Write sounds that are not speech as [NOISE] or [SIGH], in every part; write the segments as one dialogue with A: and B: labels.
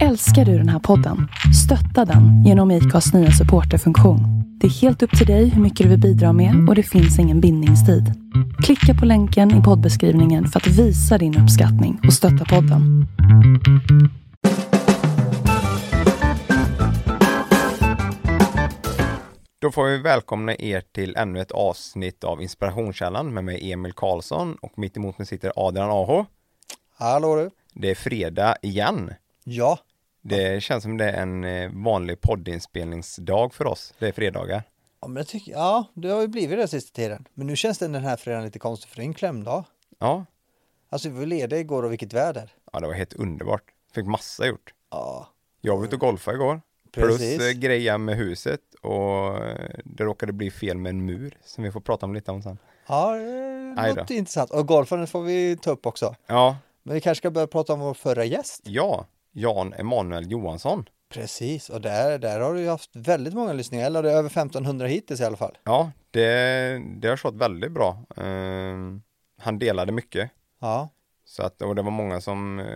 A: Älskar du den här podden? Stötta den genom IKAs nya supporterfunktion. Det är helt upp till dig hur mycket du vill bidra med och det finns ingen bindningstid. Klicka på länken i poddbeskrivningen för att visa din uppskattning och stötta podden.
B: Då får vi välkomna er till ännu ett avsnitt av Inspirationskällan med mig Emil Karlsson och mitt emot mig sitter Adrian Aho.
C: Hallå du!
B: Det är fredag igen.
C: Ja,
B: Det känns som det är en eh, vanlig poddinspelningsdag för oss. Det är fredagar.
C: ja, men jag tycker, ja det har ju blivit det sista tiden. Men nu känns den här fredagen lite konstig för det är en klämdag.
B: Ja,
C: Alltså vi var lediga igår och vilket väder.
B: ja det var helt underbart. Fick massa gjort.
C: Ja,
B: Jag var ute och golfade igår.
C: Precis.
B: Plus eh, greja med huset och eh, det råkade bli fel med en mur som vi får prata om lite om sen.
C: ja det låter intressant. Och golfen får vi ta upp också.
B: Ja,
C: Men vi kanske ska börja prata om vår förra gäst.
B: ja, Jan Emanuel Johansson.
C: Precis, och där, där har du haft väldigt många lyssningar, eller över 1500 hittills i alla fall.
B: Ja, det, det har slått väldigt bra. Ehm, han delade mycket.
C: Ja,
B: Så att, och det var många som, eh,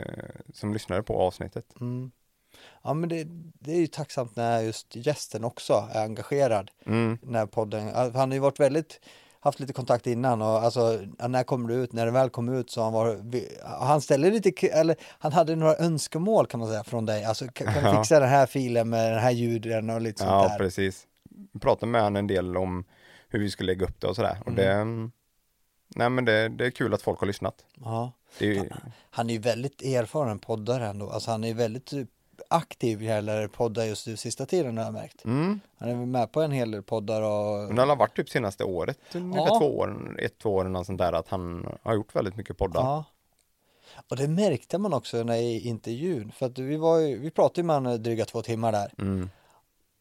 B: som lyssnade på avsnittet.
C: mm. ja men det, det är ju tacksamt när just gästen också är engagerad.
B: Mm.
C: när podden, han har ju varit väldigt haft lite kontakt innan och alltså när kommer du ut, när det väl kom ut så han var, han ställde lite, eller han hade några önskemål kan man säga från dig, alltså kan, kan du
B: Ja.
C: fixa den här filen med den här ljuden och lite sånt
B: Ja,
C: där.
B: precis. Vi pratade med honom en del om hur vi skulle lägga upp det och sådär. Och det,
C: Mm.
B: nej men det, det är kul att folk har lyssnat.
C: Ja.
B: Det är ju,
C: Han är ju väldigt erfaren poddare ändå, alltså han är ju väldigt aktiv det gäller poddar just nu sista tiden har jag märkt.
B: mm.
C: Han är med på en hel del poddar och
B: Men det har varit typ senaste året, ungefär
C: Ja.
B: två år, ett, två år eller sånt där, att han har gjort väldigt mycket poddar.
C: Ja. Och det märkte man också när i intervjun, för att vi var ju, vi pratade med honom dryga två timmar där.
B: Mm.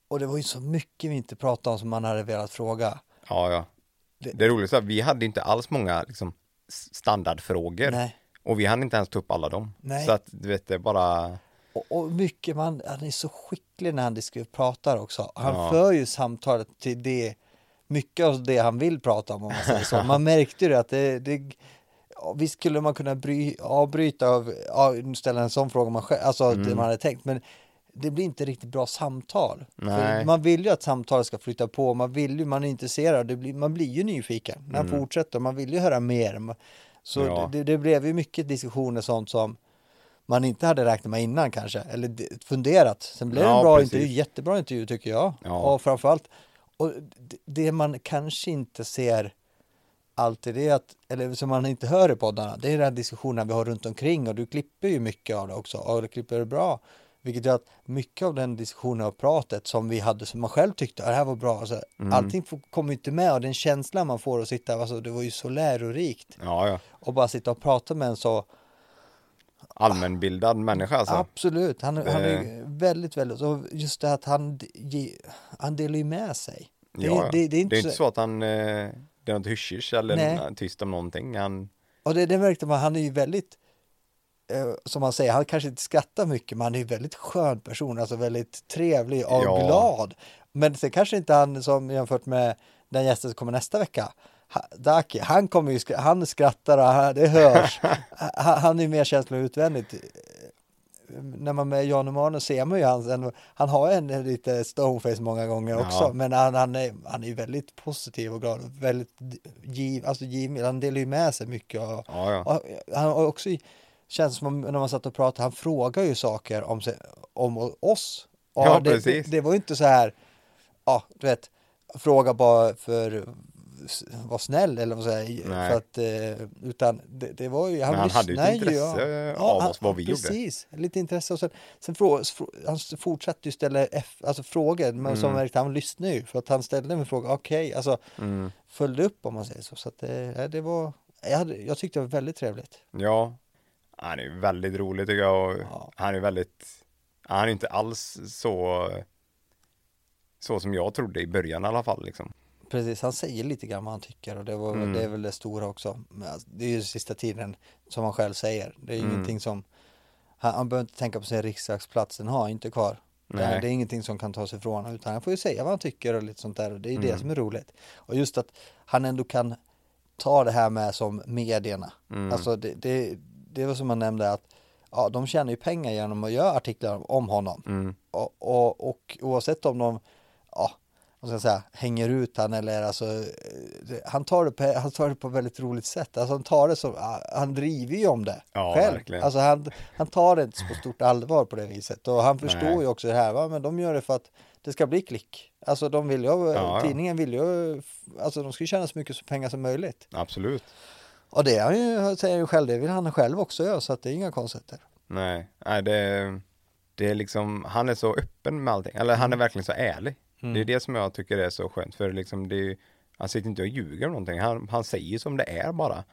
C: Och det var ju så mycket vi inte pratade om som man hade velat fråga.
B: Ja, ja.
C: Det-
B: Det är roligt, så här, vi hade inte alls många liksom, standardfrågor.
C: Nej.
B: Och vi hann inte ens ta upp alla dem.
C: Nej.
B: Så att du vet, det är bara,
C: Och, och mycket, man, han är så skicklig när han diskuterar, pratar också. Han
B: Ja.
C: för ju samtalet till det, mycket av det han vill prata om om man säger så. Man märkte ju det att det, det visst skulle man kunna bry, avbryta och ja, ställa en sån fråga man själv, alltså det
B: Mm.
C: man hade tänkt. Men det blir inte riktigt bra samtal. Man vill ju att samtalet ska flytta på, man vill ju, man är intresserad, det blir, man blir ju nyfiken när han fortsätter, man vill ju höra mer. Så
B: Mm. Ja.
C: det, det blev ju mycket diskussioner sånt som man inte hade räknat med innan kanske, eller funderat. Sen blev det
B: Ja,
C: en bra
B: precis.
C: intervju, jättebra intervju tycker jag.
B: Ja.
C: Och framförallt, och det man kanske inte ser alltid det att, eller som man inte hör i poddarna, det är den här diskussionen vi har runt omkring och du klipper ju mycket av det också och du klipper det bra. Vilket gör att mycket av den diskussionen och pratet som vi hade som man själv tyckte, "Ja, det här var bra, alltså,
B: Mm.
C: allting kommer inte med och den känslan man får att sitta, alltså, det var ju så lärorikt.
B: ja, ja.
C: Och bara sitta och prata med en så
B: Allmänbildad människa alltså.
C: Absolut, han, han är väldigt, väldigt, och just det att han, han delar ju med sig. Det,
B: Ja, ja.
C: det, det är inte
B: inte
C: så,
B: så att han, eh, det är något hysch eller
C: Nej.
B: tyst om någonting. Han,
C: och det, det märkte man, han är ju väldigt, eh, som man säger, han kanske inte skrattar mycket, men han är ju väldigt skön person, alltså väldigt trevlig och
B: Ja. glad.
C: Men sen kanske inte han som jämfört med den gästen som kommer nästa vecka, Daki, han kommer ju, han skrattar och han, det hörs. [LAUGHS] han, han är ju mer känslig utvändigt. när man med Jan Emanuel ser man ju hans, han har en lite stoneface många gånger också,
B: Ja.
C: men han, han, är, han är ju väldigt positiv och glad, och väldigt giv, alltså giv, han delar ju med sig mycket och,
B: ja, ja.
C: och han har också, känns som om, när man satt och pratade, han frågar ju saker om, sig, om oss. Och
B: Ja,
C: det, det,
B: precis.
C: det var ju inte så här, ja, du vet, fråga bara för var snäll eller vad säger
B: Nej.
C: för att eh, utan det, det var ju
B: Men han hade ju ett intresse av oss, vad vi gjorde.
C: precis, lite intresse och sen, sen frå, han fortsatte ju ställa F, alltså frågor men som märkte han lyssnade ju för att han ställde en fråga okej alltså
B: Mm.
C: följde upp om man säger så så att det, det var jag, hade, jag tyckte det var väldigt trevligt
B: ja. Han är väldigt rolig tycker jag och
C: Ja.
B: han är väldigt, han är inte alls så, så som jag trodde i början i alla fall liksom.
C: Precis, han säger lite grann vad han tycker och det, var,
B: Mm.
C: det är väl det stora också. Alltså, det är ju sista tiden som han själv säger. Det är
B: Mm.
C: ingenting som, han, han behöver inte tänka på sin riksdagsplats, den har han inte kvar. Det,
B: Nej.
C: det är ingenting som kan tas ifrån utan han får ju säga vad han tycker och lite sånt där. Och det är det
B: Mm.
C: som är roligt. Och just att han ändå kan ta det här med som medierna.
B: Mm.
C: Alltså det, det, det var som man nämnde att ja, de tjänar ju pengar genom att göra artiklar om honom.
B: Mm.
C: Och, och, och oavsett om de, ja, vad ska jag säga, hänger ut han eller alltså, han tar det på, han tar det på ett väldigt roligt sätt. Alltså han tar det som, ah, han driver ju om det
B: Ja,
C: själv.
B: verkligen.
C: Alltså han, han tar det inte på stort allvar på det viset. Och han förstår
B: Nej.
C: ju också det här, va? men de gör det för att det ska bli klick. Alltså de vill ju,
B: ja.
C: tidningen vill ju, alltså de ska ju tjäna så mycket pengar som möjligt.
B: Absolut.
C: Och det är han ju, säger ju själv, det vill han själv också göra så att det är inga konstigheter.
B: Nej, nej det, det är liksom, han är så öppen med allting. Eller han är verkligen så ärlig. Det är det som jag tycker är så skönt. För liksom det är, han sitter inte och ljuger om någonting. Han, han säger som det är bara.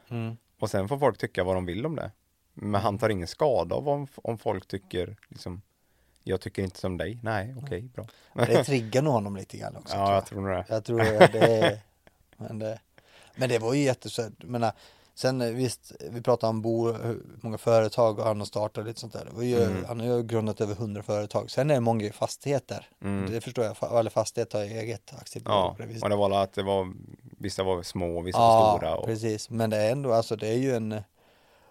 B: Och sen får folk tycka vad de vill om det. Men han tar ingen skada av om, om folk tycker liksom, jag tycker inte som dig. Nej, okej, bra.
C: Det [LAUGHS] triggar nog honom lite grann också. tror
B: Ja,
C: jag.
B: jag tror nog det.
C: Jag tror det men det, men det var ju jättesött. Menar, sen eh, visst, vi pratade om Bo, hur många företag och han har startat och lite sånt där. Var ju,
B: Mm.
C: Han har ju grundat över hundra företag. Sen är det många fastigheter. Det förstår jag, eller fastighet har eget aktiebolag
B: Mm. Ja, och det var att det var, vissa var små och vissa var stora. Och
C: precis. Men det är ändå, alltså det är ju en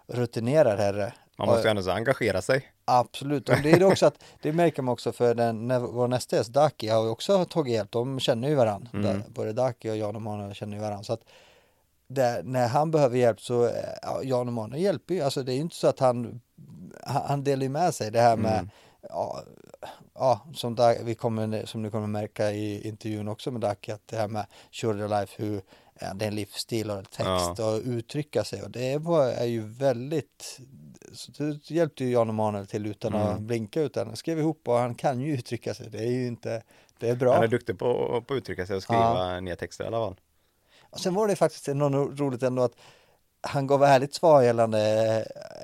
C: rutinerad herre.
B: man måste
C: Och-
B: ju ändå engagera sig.
C: Absolut, och det är det också att det märker man också för den, när vår nästa gäst, Daki, har ju också tagit hjälp. De känner ju varandra.
B: Mm.
C: Både Daki och Jan Emanuel känner ju varandra. Så att där, när han behöver hjälp så, eh, ja, Jan Emanuel hjälper ju. Alltså det är ju inte så att han, han, delar med sig det här med,
B: Mm.
C: ja, ja som, Da- vi kommer, som ni kommer märka i intervjun också med Daki, att det här med Shorter Life, hur ja, det är en livsstil och text och uttrycka sig och det var, är ju väldigt så det hjälpte ju Jan Emanuel till utan att
B: Mm.
C: blinka utan han skrev ihop och han kan ju uttrycka sig. Det är ju inte, det är bra.
B: Han är duktig på, på att uttrycka sig och skriva ner texter i alla fall.
C: Och sen var det faktiskt något roligt ändå att han gav ärligt svar gällande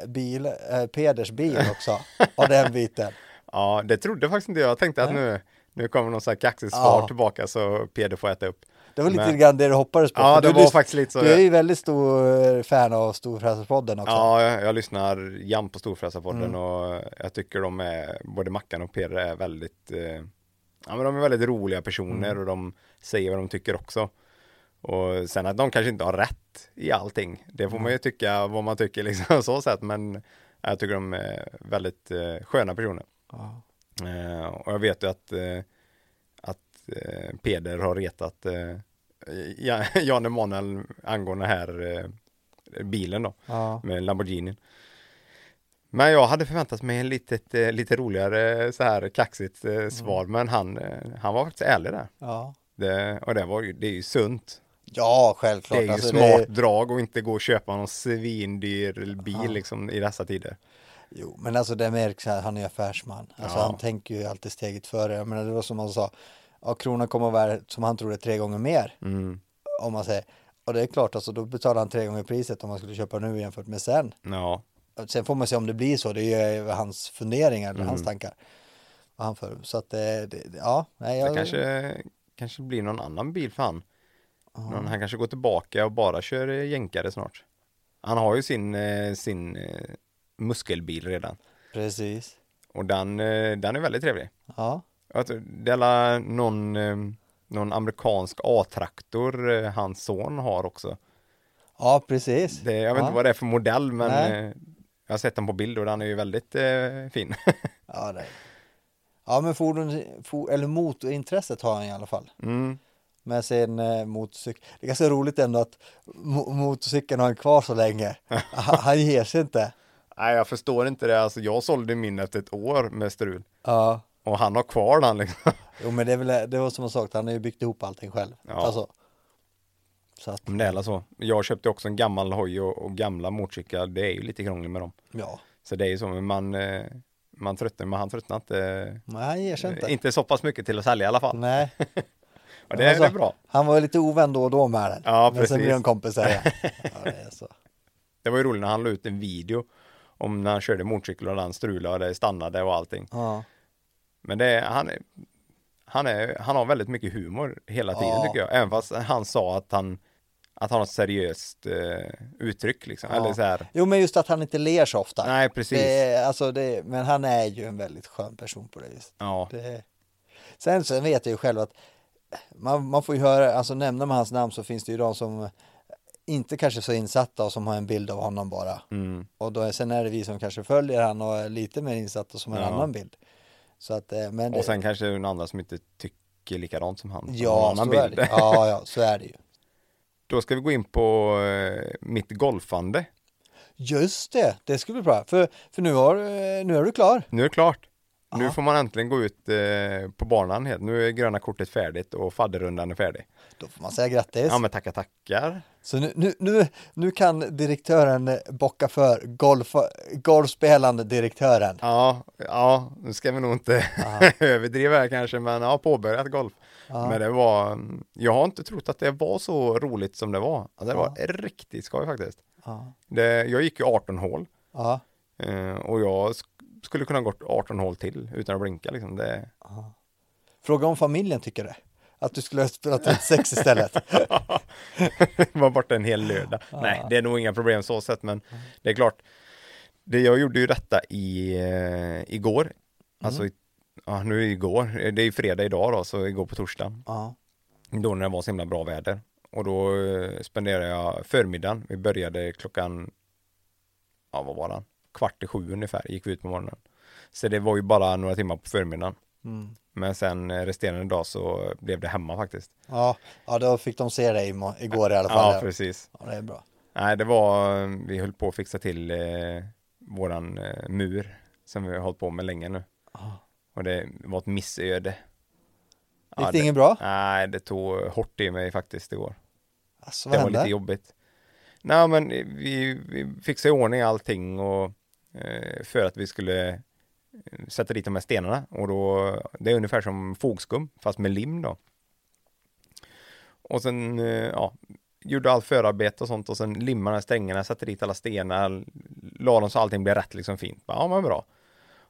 C: eh, bil, eh, Peders bil också och den [LAUGHS] biten.
B: Ja, det trodde faktiskt inte jag. Jag tänkte att nu, nu kommer någon sån här kaxigt svar
C: Ja.
B: tillbaka så Peder får äta upp.
C: Det var lite
B: Men-
C: grann det du hoppades på.
B: Ja, det
C: du
B: var
C: lys-
B: faktiskt lite så.
C: Du är ju väldigt stor fan av Storfräsarpodden också.
B: Ja, jag, jag lyssnar jämt på Storfräsarpodden
C: Mm.
B: och jag tycker de är, både Mackan och Peder är väldigt, eh, ja men de är väldigt roliga personer
C: Mm.
B: och de säger vad de tycker också. Och sen att de kanske inte har rätt i allting, det får man ju tycka vad man tycker [LAUGHS] liksom så sätt, men jag tycker de är väldigt eh, sköna personer.
C: Ja.
B: Eh, och jag vet ju att, eh, att Peder har retat Ja- [LAUGHS] Jan Emanuel angående här bilen då
C: Ja.
B: med Lamborghini. Men jag hade förväntat mig en litet, eh, lite roligare så här kaxigt svar, men han, han var faktiskt ärlig där.
C: Ja.
B: Det, och det, var, det är ju sunt.
C: Ja, självklart.
B: Det är ju
C: Alltså,
B: smart drag och inte gå och köpa någon svindyr bil liksom i dessa tider.
C: Jo, men alltså det märks att han är affärsman. Alltså
B: Ja.
C: han tänker ju alltid steget före. Jag menar det var som han sa, ja, kronan kommer att vara som han trodde tre gånger mer.
B: Mm.
C: Om man säger. Och det är klart, alltså då betalar han tre gånger priset om man skulle köpa nu jämfört med sen.
B: Ja,
C: Sen får man se om det blir så, det är ju hans funderingar eller
B: Mm.
C: hans tankar. Vad han för. Så att det, det ja, nej,
B: det
C: jag,
B: kanske, kanske blir någon annan bil för han. Någon, han kanske går tillbaka och bara kör eh, jänkare snart. Han har ju sin, eh, sin eh, muskelbil redan.
C: precis.
B: Och den, den är väldigt trevlig.
C: Ja,
B: Det är någon, någon amerikansk A-traktor hans son har också.
C: ja precis.
B: Det, jag vet
C: ja.
B: inte vad det är för modell men
C: Nej.
B: jag har sett den på bild och den är ju väldigt eh, fin.
C: Ja, det. ja men fordon, for, eller motorintresset har han i alla fall.
B: mm.
C: Med sin eh, motorcykel. Det är ganska roligt ändå att mo motorcykeln har han kvar så länge. [LAUGHS] han, han ger sig inte.
B: Nej jag förstår inte det, alltså jag sålde min efter ett år med strul.
C: Ja,
B: Och han har kvar den liksom.
C: jo men det är väl det var som jag sagt, han har ju byggt ihop allting själv.
B: Ja.
C: Alltså, så att,
B: Men det är alla så. Jag köpte också en gammal hoj och, och gamla motorcyklar, det är ju lite krångligt med dem.
C: ja,
B: Så det är ju så, men man, eh, man tröttnar, men han tröttnar inte,
C: men han ger sig inte.
B: inte så pass mycket till att sälja i alla fall.
C: Nej, [LAUGHS]
B: Och det,
C: Alltså,
B: är bra.
C: han var lite ovän då och då med den.
B: Ja,
C: men sen
B: precis.
C: blir de kompisar igen. [LAUGHS] Ja, det så.
B: Det var ju roligt när han la ut en video om när han körde motorcykel och den strulade och det stannade och allting.
C: Ja,
B: Men det är, han, är, han, är, han har väldigt mycket humor hela tiden
C: Ja.
B: tycker jag. Även fast han sa att han, att han har ett seriöst eh, uttryck liksom.
C: Ja.
B: Eller så här.
C: Jo men just att han inte ler så ofta.
B: Nej, precis.
C: Det alltså det, men han är ju en väldigt skön person på det viset.
B: Ja,
C: Det... Sen, sen vet jag ju själv att man, man får ju höra, alltså nämner man hans namn så finns det ju de som inte kanske så insatta och som har en bild av honom bara.
B: Mm.
C: Och då, sen är det vi som kanske följer han och är lite mer insatta som en
B: Ja.
C: annan bild. Så att, eh, men
B: Och sen kanske det är andra som inte tycker likadant som han. har
C: ja, så
B: annan
C: är det. Ja, ja, så är det ju.
B: Då ska vi gå in på eh, mitt golfande.
C: Just det, det ska bli bra. För, för nu, har, eh, nu är du klar.
B: Nu är det klart. Nu
C: Ja.
B: får man äntligen gå ut eh, på banan helt. Nu är gröna kortet färdigt och fadderrundan är färdig.
C: Då får man säga grattis.
B: Ja men tackar tackar.
C: Så nu, nu, nu, nu kan direktören bocka för golf, golfspelande direktören.
B: Ja, ja, nu ska vi nog inte
C: Aha. [LAUGHS]
B: överdriva här kanske, men har påbörjat golf.
C: Ja.
B: Men det var, jag har inte trott att det var så roligt som det var. Ja, det var
C: Ja.
B: riktigt skoj faktiskt.
C: Ja.
B: Det, jag gick ju 18 hål
C: Ja.
B: eh, och jag skulle kunna gått 18 hål till utan att blinka liksom. Det,
C: Fråga om familjen tycker det. Att du skulle ha spelat 36 [LAUGHS] istället.
B: var borta en hel lördag. Nej, det är nog inga problem så sett, men det är klart. Det, jag gjorde ju detta i, eh, igår. Alltså, i, ja, nu är det igår. Det är ju fredag idag då, så igår på torsdag.
C: Ja.
B: Då när det var så himla bra väder. Och då eh, spenderade jag förmiddagen. Vi började klockan, ja vad var det? Kvart i sju ungefär gick vi ut på morgonen. Så det var ju bara några timmar på förmiddagen.
C: Mm.
B: Men sen eh, resterande dag så blev det hemma faktiskt.
C: Ja. ja, då fick de se dig igår i alla fall.
B: Ja,
C: Ja,
B: precis.
C: det är bra.
B: Nej, det var, vi höll på att fixa till eh, våran eh, mur som vi har hållit på med länge nu.
C: Ja.
B: Och det var ett missöde.
C: Gick
B: Ja,
C: det inget bra?
B: Nej, det tog hårt i mig faktiskt igår.
C: Alltså,
B: Det
C: vad
B: var lite
C: hände?
B: jobbigt. Nej, men vi, vi fixade i ordning allting och Eh, för att vi skulle eh, sätta dit de här stenarna och då, det är ungefär som fogskum fast med lim då. Och sen, eh, ja, gjorde allt förarbete och sånt och sen limmade de här strängarna, satte dit alla stenar, la dem så allting blev rätt liksom fint. Ja, men bra.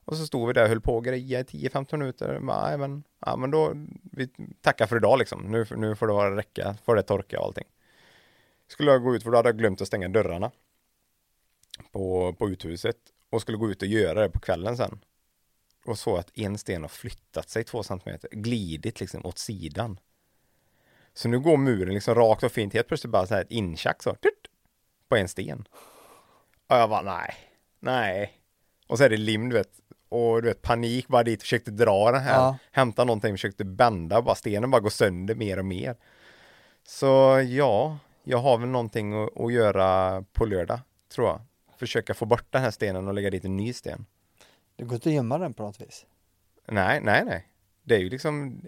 B: Och så stod vi där och höll på och greja i 10-15 minuter. Nej, men, ja, men då, vi tackar för idag liksom. Nu, nu får det vara räcka, får det torka och allting. Skulle jag gå ut för då hade jag glömt att stänga dörrarna. På, på uthuset. Och skulle gå ut och göra det på kvällen sen. Och så att en sten har flyttat sig två centimeter, glidit liksom åt sidan. Så nu går muren liksom rakt och fint, helt plötsligt bara så här ett intjack så, tut, på en sten. Och jag bara nej, nej. Och så är det lim du vet, och du vet panik bara dit, försökte dra den här,
C: Ja.
B: hämta någonting, försökte bända, bara stenen bara går sönder mer och mer. Så ja, jag har väl någonting att, att göra på lördag, tror jag. Försöka få bort den här stenen och lägga dit en ny sten.
C: Det går inte att gömma den på något vis.
B: Nej, nej, nej. Det är ju liksom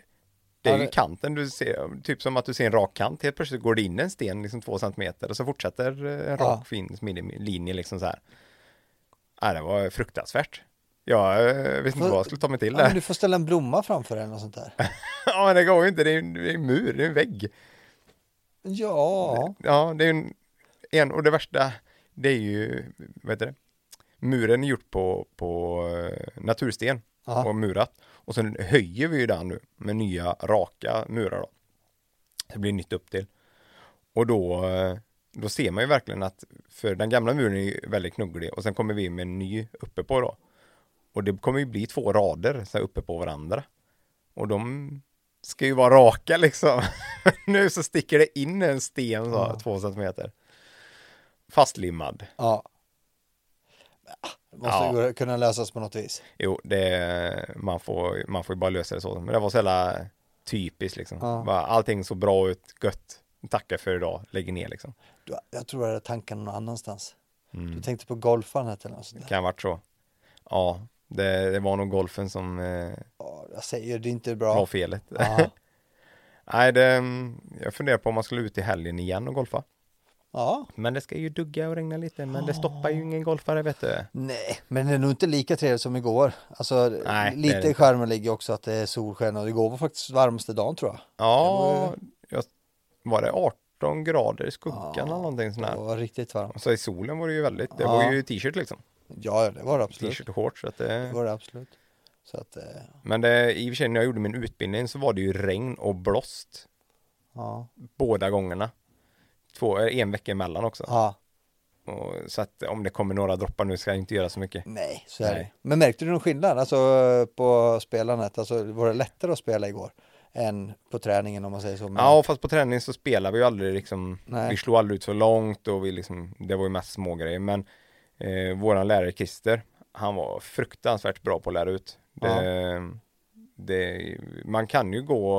B: Det är
C: Ja,
B: ju
C: det-
B: kanten du ser, typ som att du ser en rak kant. Helt plötsligt går det in en sten liksom två centimeter och så fortsätter eh, en
C: Ja.
B: rak fin smidig linje liksom så här. Nej, det var fruktansvärt. Jag eh, visste inte vad jag skulle ta mig till
C: Ja, men
B: där.
C: du får ställa en blomma framför den och sånt där. [LAUGHS]
B: Ja, men det går ju inte. Det är en, det är en mur, det är en vägg.
C: Ja,
B: Ja, det är en, en och det värsta, det är ju, vad heter det? Muren är gjort på, på eh, natursten
C: Ja.
B: och murat. Och sen höjer vi ju den nu med nya raka murar då. Det blir nytt upp till. Och då, eh, då ser man ju verkligen att, för den gamla muren är ju väldigt knugglig och sen kommer vi med en ny uppe på då. Och det kommer ju bli två rader så här uppe på varandra. Och de ska ju vara raka liksom. [LAUGHS] nu så sticker det in en sten så,
C: Ja.
B: två centimeter. Fastlimmad.
C: ja. Det måste
B: Ja.
C: gå- kunna lösas på något vis.
B: Jo, det, man, får, man får ju bara lösa det så. Men det var så jävla typiskt liksom.
C: Ja.
B: Allting så bra ut, gött. Tackar för idag, lägger ner liksom.
C: Du, jag tror jag hade tanken någon annanstans.
B: Mm.
C: Du tänkte på golfandet eller något sånt
B: Det
C: där.
B: kan ha varit så. Ja, det, det var nog golfen som eh,
C: Ja, jag säger det är inte
B: var
C: bra.
B: felet.
C: Ja. [LAUGHS]
B: Nej, det, jag funderar på om man skulle ut i helgen igen och golfa.
C: Ja,
B: Men det ska ju dugga och regna lite, men det stoppar ju ingen golfare vet du.
C: nej, men det är nog inte lika trevligt som igår. Alltså,
B: Nej, det
C: lite
B: det
C: i skärmen ligger också att det är solsken och igår var faktiskt varmaste dagen tror jag.
B: Ja, jag, var det 18 grader i skuggan
C: Ja,
B: eller någonting sånt
C: Det
B: här?
C: var riktigt varmt.
B: Så i solen var det ju väldigt, det
C: Ja.
B: var ju t-shirt liksom.
C: Ja, det var det absolut.
B: T-shirt och shorts. Så att
C: Det
B: det,
C: var det absolut. Så att, eh,
B: men det, i och för sig när jag gjorde min utbildning så var det ju regn och blåst
C: ja.
B: båda gångerna. Två, eh, en vecka emellan också.
C: ja.
B: Och, så att om det kommer några droppar nu ska jag inte göra så mycket.
C: Nej, så är det. Men märkte du någon skillnad alltså på spelandet? Alltså var det lättare att spela igår? än på träningen om man säger så. Men,
B: Ja, fast på träning så spelar vi ju aldrig liksom,
C: Nej.
B: vi slog aldrig ut så långt och vi liksom, det var ju mest små grejer. Men eh, våran lärare Christer, han var fruktansvärt bra på att lära ut. Det, det, man kan ju gå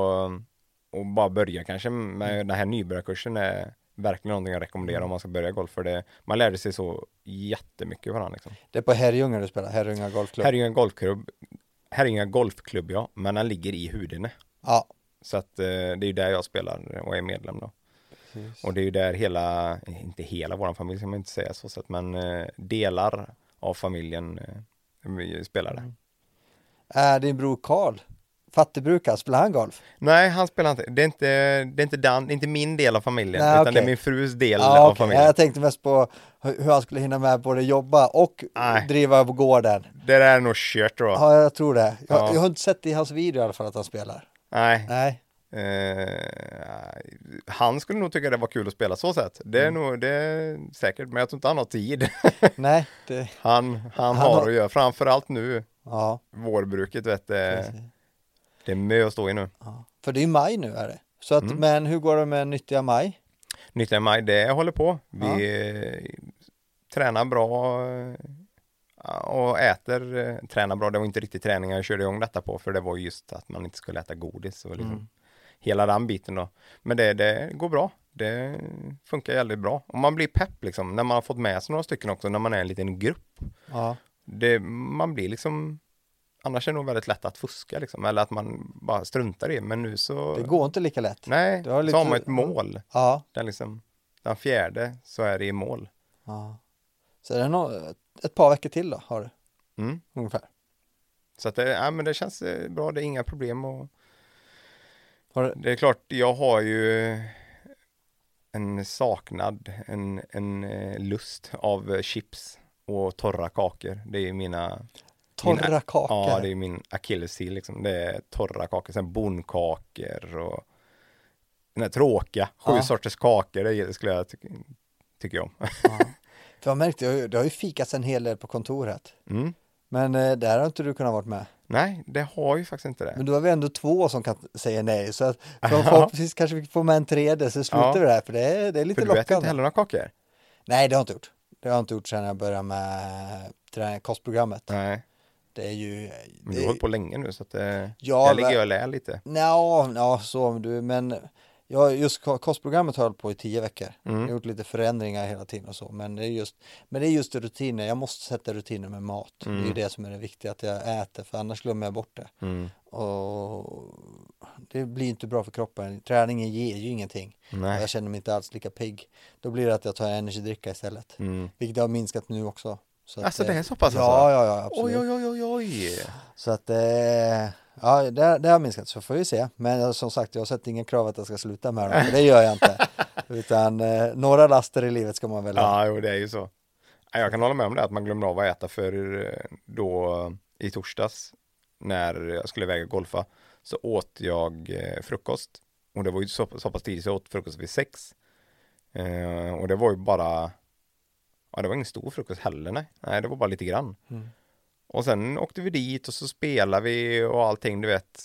B: och bara börja kanske med den här nybörjarkursen är verkligen någonting jag rekommenderar om man ska börja golf för det. Man lärde sig så jättemycket varandra liksom.
C: Det är på Herrljunga du spelar, Herrljunga Golfklubb.
B: En golfklubb, en golfklubb ja, men den ligger i Hudene.
C: Ja,
B: Så att eh, det är ju där jag spelar och är medlem då.
C: precis.
B: Och det är ju där hela, inte hela våran familj ska man inte säga så sett, men eh, delar av familjen eh, spelar där.
C: Är din bror Karl, fattigbrukare, spelar han golf?
B: Nej, han spelar inte, det är inte, det är inte, dan, det är inte min del av familjen,
C: Nej,
B: utan
C: okej.
B: det är min frus del
C: Ja,
B: av
C: okej.
B: familjen.
C: Jag tänkte mest på hur han skulle hinna med både jobba och
B: Nej.
C: driva på gården.
B: Det där är nog kört då.
C: Ja, jag tror det. Jag,
B: Ja.
C: jag har inte sett i hans video i alla fall att han spelar.
B: Nej,
C: Nej,
B: eh, han skulle nog tycka det var kul att spela så sett. Det är
C: Mm.
B: nog, det är säkert, men jag tror inte han har tid. [LAUGHS]
C: nej, det,
B: Han, han,
C: Han
B: har
C: har-
B: att göra, framförallt nu,
C: ja.
B: vårbruket vet
C: precis.
B: Det är mö att stå i nu.
C: ja. För det är maj nu är det. Så att,
B: Mm.
C: men hur går det med nyttiga maj?
B: Nyttjar maj, det håller på. Vi eh, tränar bra eh, och äter, eh, tränar bra. Det var inte riktigt träningar jag körde igång detta på för det var just att man inte skulle äta godis och liksom
C: Mm.
B: hela den biten då. Men det, det går bra. Det funkar jävligt bra. Och man blir pepp liksom när man har fått med sig några stycken också när man är en liten grupp.
C: Ja,
B: Det, man blir liksom Annars är det nog väldigt lätt att fuska liksom, eller att man bara struntar i det. Men nu så...
C: det går inte lika lätt.
B: Nej,
C: Du har
B: så
C: lite-
B: har man ett mål.
C: Ja,
B: Den, liksom, den fjärde så är det i mål.
C: ja. Så är det nog ett par veckor till då, har du
B: Mm.
C: ungefär.
B: Så att det, ja, men det känns eh, bra, det är inga problem och
C: du,
B: det är klart, jag har ju en saknad, en, en eh, lust av chips och torra kakor. Det är mina,
C: torra
B: mina-
C: kakor.
B: ja det är min akilleshäl liksom. Det är torra kakor, sen bondkakor och den här tråkiga, sju
C: Ja.
B: sorters kakor, det skulle jag tycka, tycker jag om.
C: Ja. [LAUGHS] För jag märkte, det har ju- det har ju fikats en hel del på kontoret.
B: Mm.
C: Men eh, där har inte du kunnat varit med.
B: Nej, det har ju faktiskt inte det.
C: Men då har vi ändå två som kan säga nej. Så att [LAUGHS] för förhoppningsvis kanske vi får med en tredje så slutar
B: Ja.
C: vi där. För det är, det är lite
B: För du äter
C: lockande.
B: inte heller några kakor?
C: Nej, det har jag inte gjort. Det har jag inte gjort sedan jag började med kostprogrammet.
B: Nej,
C: Det är ju...
B: men du har hållit på länge nu så att det,
C: Ja,
B: där ligger jag och lär lite.
C: Ja, ja, så du, men ja, just ko- kostprogrammet har jag hållit på i tio veckor.
B: Mm.
C: Jag har gjort lite förändringar hela tiden och så, men det är just, men det är just rutiner. Jag måste sätta rutiner med mat. Det är
B: Mm.
C: det som är det viktiga, att jag äter, för annars glömmer jag bort det.
B: Mm.
C: Och det blir inte bra för kroppen. Träningen ger ju ingenting.
B: Nej.
C: jag känner mig inte alls lika pigg. Då blir det att jag tar energidricka istället.
B: Mm.
C: Vilket har minskat nu också. Så att,
B: Alltså, det
C: eh,
B: är så pass
C: Ja,
B: alltså?
C: ja, ja, absolut.
B: Oj, oj, oj, oj, oj.
C: Så att eh, ja, det, det har minskat så får vi se. Men eh, som sagt, jag har sett ingen krav att jag ska sluta med det. För det gör jag inte. [LAUGHS] Utan några laster i livet ska man väl ha.
B: Ja, jo, det är ju så. Ja, Jag kan hålla med om det, att man glömmer av att äta för då i torsdags när jag skulle väga golfa så åt jag frukost och det var ju så, så pass tidigt så jag åt frukost vid sex. Och det var ju bara, ja det var ingen stor frukost heller nej, nej det var bara lite grann.
C: Mm.
B: Och sen åkte vi dit och så spelade vi och allting du vet.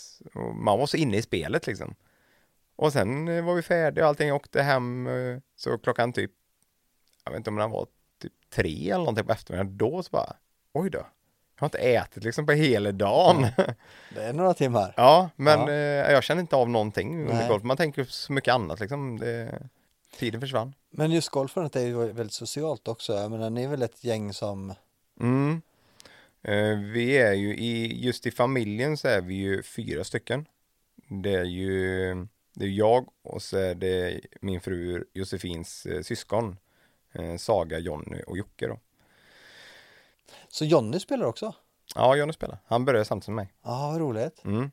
B: Man var så inne i spelet liksom. Och sen eh, var vi färdiga och allting, åkte hem eh, så klockan typ, jag vet inte om det var typ tre eller någonting på eftermiddagen, då så bara, oj då. Jag har inte ätit liksom på hela dagen.
C: Det är några timmar. [LAUGHS]
B: Ja, men
C: Ja.
B: Eh, jag känner inte av någonting under golf. Man tänker så mycket annat liksom. Det, tiden försvann.
C: Men just golfandet är ju väldigt socialt också. Jag menar, ni är väl ett gäng som,
B: Mm. Eh, vi är ju i, just i familjen så är vi ju fyra stycken. Det är ju, det är jag och så är det min fru Josefins eh, syskon. Eh, Saga, Jonny och Jocke då.
C: så Jonny spelar också.
B: Ja, Jonny spelar. Han började samtidigt som mig.
C: Ja, vad roligt.
B: Mm.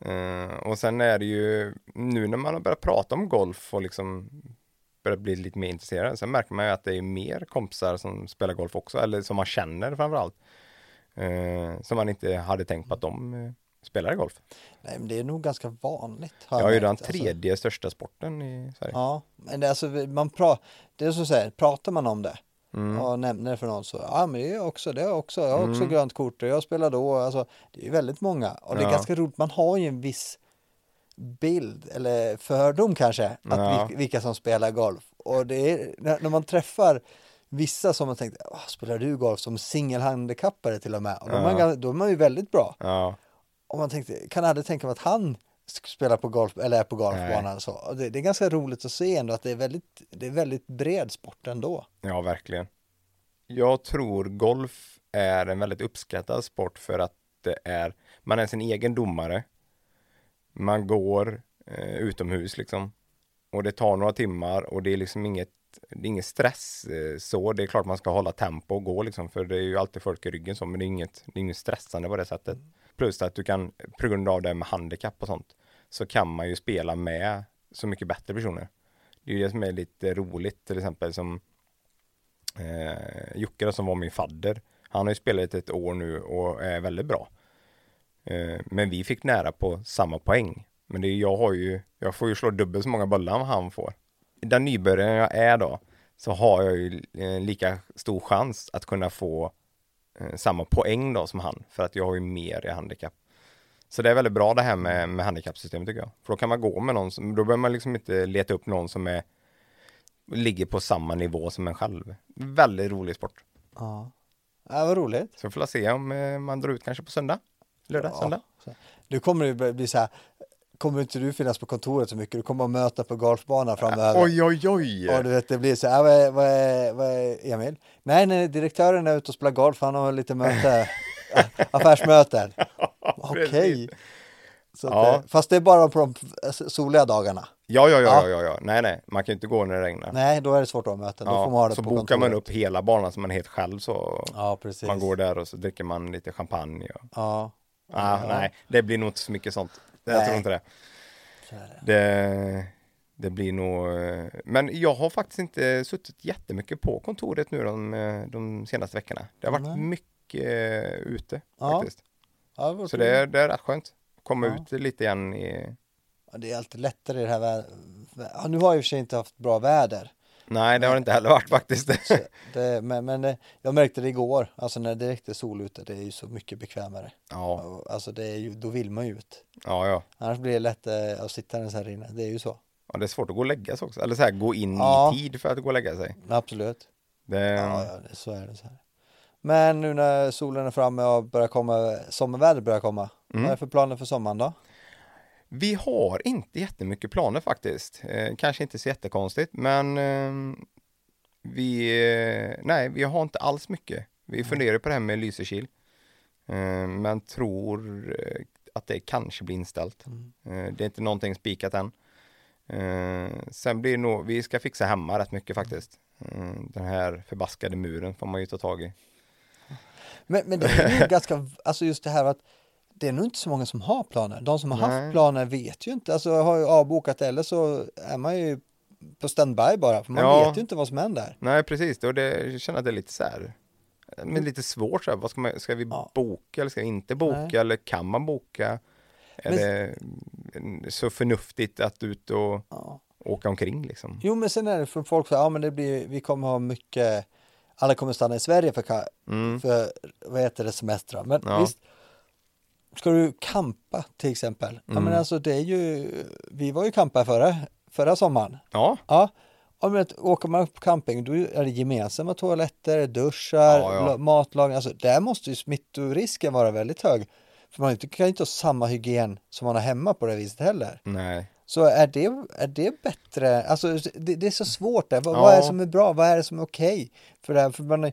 B: Eh, och sen är det ju nu när man har börjat prata om golf och liksom börjat bli lite mer intresserad. Sen märker man ju att det är mer kompisar som spelar golf också, eller som man känner framförallt. Eh, som man inte hade tänkt på att de eh, spelar golf.
C: Nej, men det är nog ganska vanligt. har
B: Jag är ju den.
C: Alltså,
B: tredje största sporten i Sverige.
C: Ja, men det, är alltså, man pra, det är som säger, pratar man om det
B: Mm.
C: och nämner det för någon så, ja men det är jag också, det är jag också, jag har också
B: Mm.
C: grönt kort och jag spelar då, alltså det är väldigt många och det är
B: Ja.
C: ganska roligt, man har ju en viss bild eller fördom kanske att
B: Ja.
C: vil- vilka som spelar golf. Och det är när, när man träffar vissa som har tänkt, "Åh, spelar du golf som singelhandikappare till och med? Och då, är man,
B: Ja.
C: gan- då är man ju väldigt bra.
B: Ja,
C: Och man tänkte, kan aldrig tänka mig att han spelar på golf eller är på golfbanan så. Och det, det är ganska roligt att se ändå att det är väldigt, det är väldigt bred sport ändå.
B: ja verkligen. Jag tror golf är en väldigt uppskattad sport för att det är, man är sin egen domare. Man går eh, utomhus liksom. Och det tar några timmar och det är liksom inget, det är ingen stress eh, så. Det är klart man ska hålla tempo och gå liksom, för det är ju alltid folk i ryggen så, men det är inget, det är inget stressande på det sättet. Plus att du kan, på grund av det med handikapp och sånt, så kan man ju spela med så mycket bättre personer. Det är ju det som är lite roligt, till exempel som eh, Jocke som var min fadder. Han har ju spelat ett år nu och är väldigt bra. Eh, men vi fick nära på samma poäng. Men det är, jag har ju, jag får ju slå dubbelt så många bollar än han får. Den nybörjaren jag är då, så har jag ju eh, lika stor chans att kunna få eh, samma poäng då som han, för att jag har ju mer i handikapp. Så det är väldigt bra det här med, med handikappsystemet tycker jag. För då kan man gå med någon som, då behöver man liksom inte leta upp någon som är ligger på samma nivå som en själv. Väldigt rolig sport.
C: Ja, ja vad roligt.
B: Så vi får se om man drar ut kanske på söndag. Lördag,
C: Ja,
B: söndag.
C: så. Nu kommer det bli- så här, kommer inte du finnas på kontoret så mycket, du kommer att möta på golfbanan framöver.
B: Oj, oj, oj!
C: Och du vet, det blir så här, "Ah, vad är, vad är, vad är Emil? Nej, nej, direktören är ute och spelar golf, han har lite möte, [LAUGHS] affärsmöten. Okej. att,
B: Ja.
C: eh, Fast det är bara på de soliga dagarna.
B: Ja, ja, ja,
C: Ja.
B: ja. Nej, nej, man kan ju inte gå när det regnar.
C: Nej, då är det svårt att ha möten. Då får man ha det
B: så
C: på
B: bokar man upp hela banan så man är helt själv så
C: Ja, precis.
B: man går där och så dricker man lite champagne. Och...
C: Ja,
B: Ah, Nej, det blir nog inte så mycket sånt. Jag
C: Nej.
B: tror inte det.
C: det.
B: det. Det blir nog, eh, men jag har faktiskt inte suttit jättemycket på kontoret nu de, eh, de senaste veckorna. Det har varit
C: Nej.
B: mycket eh, ute
C: Ja.
B: faktiskt.
C: Ja, vad
B: Så det är, det är rätt skönt. Komma
C: Ja.
B: ut lite igen i,
C: Ja, det är alltid lättare i det här vädret. Ja, nu har jag i och för sig inte haft bra väder.
B: Nej, det har det inte heller varit faktiskt. [LAUGHS]
C: Det, men men det, jag märkte det igår, alltså när det är sol ute, det är ju så mycket bekvämare.
B: Ja,
C: Alltså det är ju, då vill man ju ut.
B: ja, ja.
C: Annars blir det lätt eh, att sitta här inne, det är ju så.
B: ja. Det är svårt att gå och lägga sig också. Eller så här, gå in
C: Ja.
B: i tid för att gå och lägga sig.
C: Absolut.
B: Det,
C: Ja, ja det, så är det. Så här. Men nu när solen är framme och börjar komma, sommarväder börjar komma,
B: Mm.
C: vad är det för planer för sommaren då?
B: Vi har inte jättemycket planer faktiskt. Eh, kanske inte så jättekonstigt, men eh, vi, eh, nej, vi har inte alls mycket. Vi funderar på det här med Lysekil, eh, men tror eh, att det kanske blir inställt.
C: Mm.
B: Eh, det är inte någonting spikat än. Sen blir det nog, vi ska fixa hemma rätt mycket faktiskt. Den här förbaskade muren får man ju ta tag i.
C: Men, men det är ju [LAUGHS] ganska, alltså just det här att det är nog inte så många som har planer. De som har
B: Nej.
C: haft planer vet ju inte, alltså har ju avbokat eller så är man ju på standby bara, för man
B: Ja.
C: vet ju inte vad som händer.
B: Nej, precis. Och det, jag känner att det är lite så här, men lite svårt så här. Vad ska, man, ska vi
C: Ja.
B: boka eller ska vi inte boka
C: Nej.
B: eller kan man boka? Är
C: Men-
B: det så förnuftigt att ut och
C: Ja.
B: åka omkring liksom?
C: Jo, men sen är det för folk så ja men det blir, vi kommer ha mycket, alla kommer stanna i Sverige för,
B: Mm.
C: för vad heter det, semestrar. Men
B: Ja.
C: visst, ska du kampa till exempel? Ja, men
B: Mm.
C: alltså det är ju, vi var ju kampa förra, förra sommaren.
B: Ja,
C: Ja, men att åker man upp camping då är det gemensamma toaletter, duschar,
B: Ja, ja.
C: la- matlagning. Alltså där måste ju smittorisken vara väldigt hög. För man kan ju inte ha samma hygien som man har hemma på det viset heller.
B: nej.
C: Så är det, är det bättre? Alltså det, det är så svårt där. Vad,
B: Ja.
C: vad är det som är bra? Vad är det som är okej? För det här, för man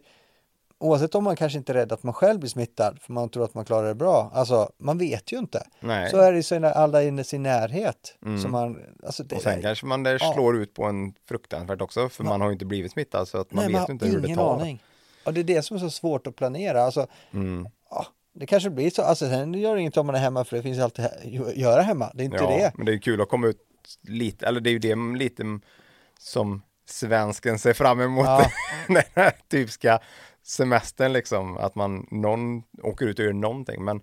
C: oavsett om man kanske inte är rädd att man själv blir smittad för man tror att man klarar det bra. Alltså man vet ju inte.
B: nej.
C: Så är det ju så när alla i sin närhet.
B: Mm.
C: Så man, alltså det,
B: och sen kanske man det
C: Ja.
B: slår ut på en fruktansvärt också för
C: Ja.
B: man har ju inte blivit smittad så att man
C: Nej,
B: vet
C: man
B: ju inte hur det tar.
C: aning. Och det är det som är så svårt att planera. Alltså,
B: Mm.
C: ja, det kanske blir så. Alltså, sen gör det inget om man är hemma för det finns alltid att göra hemma. Det är inte
B: Ja,
C: det.
B: men det är kul att komma ut lite, eller det är ju det lite som svensken ser fram emot
C: Ja. [LAUGHS]
B: den här typiska semestern liksom, att man, någon åker ut och gör någonting, men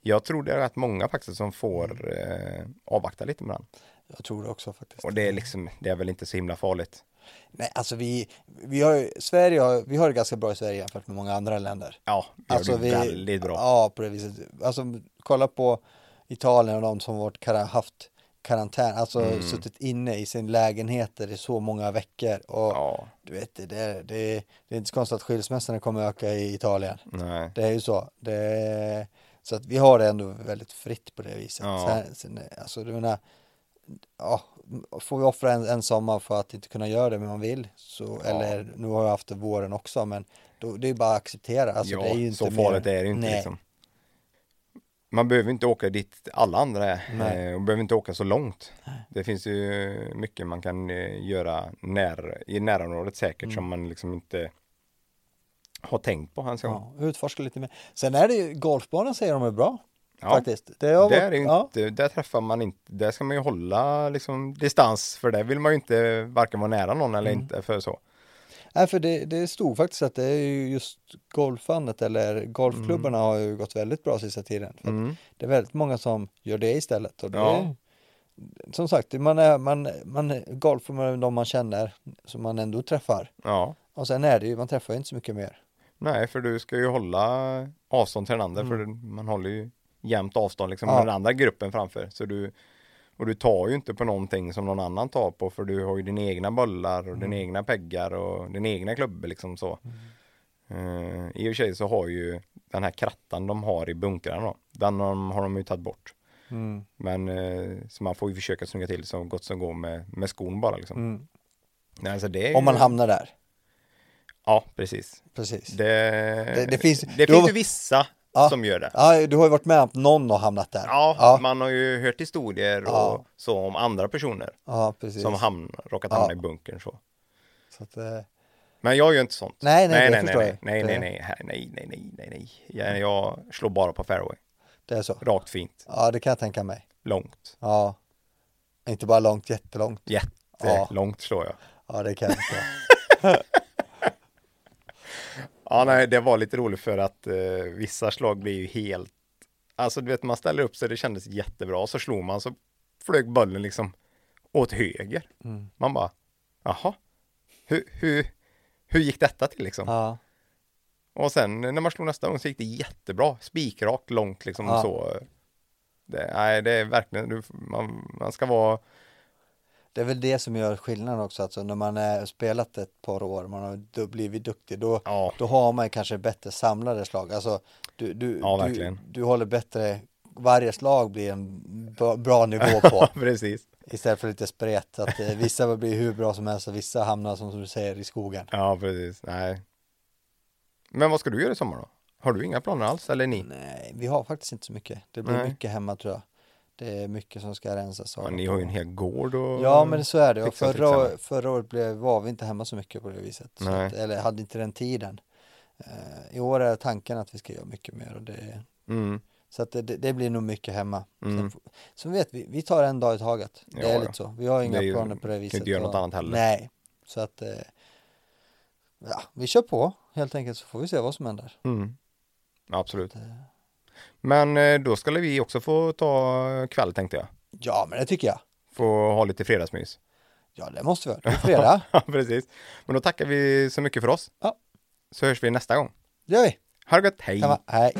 B: jag tror det är rätt många faktiskt som får eh, avvakta lite med den.
C: Jag tror det också faktiskt.
B: Och det är liksom, det är väl inte så himla farligt.
C: Nej, alltså vi, vi har Sverige har, vi har det ganska bra i Sverige jämfört med många andra länder.
B: Ja, vi har
C: Alltså
B: det
C: vi,
B: väldigt bra.
C: Ja, på det viset. Alltså kolla på Italien och de som varit, haft karantän, alltså
B: Mm.
C: suttit inne i sin lägenheter i så många veckor och
B: Ja,
C: du vet det, det, det, det är inte så konstigt att skilsmässorna kommer öka i Italien.
B: nej.
C: Det är ju så. Det, så att vi har det ändå väldigt fritt på det viset.
B: Ja.
C: Sen, sen, alltså, du menar, ja, får vi offra en, en sommar för att inte kunna göra det men man vill, så,
B: Ja.
C: eller nu har jag haft det våren också, men då, det är bara att acceptera. Alltså,
B: ja,
C: det är ju inte
B: så
C: mer-
B: farligt är det inte
C: Nej.
B: liksom. Man behöver inte åka dit alla andra är
C: Nej.
B: eh, och behöver inte åka så långt. Det finns ju mycket man kan eh, göra när, i närområdet säkert
C: Mm.
B: som man liksom inte har tänkt på gång.
C: Ja, utforska lite mer. Sen är det ju, golfbanan säger de är bra.
B: Ja,
C: Faktiskt. Det har
B: där,
C: varit- ja.
B: inte, där träffar man inte, där ska man ju hålla liksom distans för där vill man ju inte varken vara nära någon eller
C: Mm.
B: inte för så.
C: Nej, för det, det stod faktiskt att det är ju just golfandet eller golfklubbarna har ju gått väldigt bra sista tiden.
B: Mm.
C: Det är väldigt många som gör det istället. Och det
B: Ja.
C: som sagt, man, är, man, man golfar med de man känner som man ändå träffar.
B: Ja,
C: Och sen är det ju, man träffar ju inte så mycket mer.
B: nej för du ska ju hålla avstånd till den andra för man håller ju jämnt avstånd liksom
C: Mm. Ja.
B: med den andra gruppen framför. Så du, och du tar ju inte på någonting som någon annan tar på för du har ju dina egna bollar och
C: Mm.
B: dina egna peggar och din egna klubbor liksom så. Eh, I och för sig så har ju den här krattan de har i bunkrarna då, den har de, ju tagit bort.
C: Mm.
B: Men eh, så man får ju försöka snygga till så gott som går med, med skon bara liksom.
C: Mm.
B: Nej, alltså det ju,
C: Om man hamnar där.
B: Ja, precis.
C: Precis.
B: Det,
C: Det- det finns-
B: det
C: du
B: finns ju vissa
C: Ja.
B: som gör det.
C: Ja, du har ju varit med om att någon har hamnat där.
B: Ja,
C: ja,
B: man har ju hört historier och
C: Ja.
B: så om andra personer
C: ja,
B: som hamn, råkat
C: Ja.
B: hamna i bunkern så.
C: Så att, eh,
B: Men jag gör inte sånt.
C: Nej, nej,
B: nej, nej, nej, nej, nej, nej, nej, nej, nej, nej, nej. Jag, jag slår bara på fairway.
C: det är så.
B: Rakt fint,
C: Ja, det kan jag tänka mig.
B: långt,
C: Ja. Inte bara långt, jättelångt.
B: jättelångt slår jag.
C: Ja, det kan jag förstå. [LAUGHS]
B: Ja, nej, det var lite roligt för att eh, vissa slag blir ju helt, alltså du vet man ställer upp sig, det kändes jättebra, så slog man så flög bollen liksom åt höger.
C: Mm.
B: Man bara, jaha, hur, hur, hur gick detta till liksom?
C: Ja.
B: Och sen när man slog nästa gång så gick det jättebra, spikrakt långt liksom
C: Ja.
B: så. Det, nej, det är verkligen, man, man ska vara,
C: Det är väl det som gör skillnaden också, alltså när man har spelat ett par år, man har blivit duktig, då,
B: ja,
C: då har man kanske bättre samlade slag. Alltså, du, du,
B: Ja,
C: du, du håller bättre, varje slag blir en bra, bra nivå [LAUGHS] på,
B: precis.
C: istället för lite spret. Att eh, vissa blir hur bra som helst och vissa hamnar som du säger i skogen.
B: Ja, precis, nej. Men vad ska du göra i sommar då? Har du inga planer alls, eller ni?
C: Nej, vi har faktiskt inte så mycket. Det blir
B: Nej.
C: mycket hemma tror jag. Det är mycket som ska rensas. och
B: Ja, ni har ju en hel gård och
C: Ja men så är det. Och förra, förra året blev, var vi inte hemma så mycket på det viset. Så att, eller hade inte den tiden. Eh, I år är tanken att vi ska göra mycket mer. Och det,
B: Mm,
C: så att det, det, blir nog mycket hemma.
B: Mm.
C: Sen, som vi vet, vi, vi tar en dag i taget. Det
B: Ja,
C: är lite så. Vi har inga
B: ju-
C: planer på det
B: kan
C: viset.
B: inte göra något annat heller.
C: Nej, så att eh, ja, vi kör på helt enkelt så får vi se vad som händer.
B: mm. Absolut.
C: Eh,
B: Men eh, då skulle vi också få ta kväll tänkte jag.
C: Ja men det tycker jag.
B: Få ha lite fredagsmys.
C: Ja det måste vi. Det är fredag. [LAUGHS]
B: Ja, precis. Men då tackar vi så mycket för oss.
C: Ja.
B: Så hörs vi nästa gång.
C: Det gör vi.
B: Ha det gott, hej!
C: Hemma. Hej.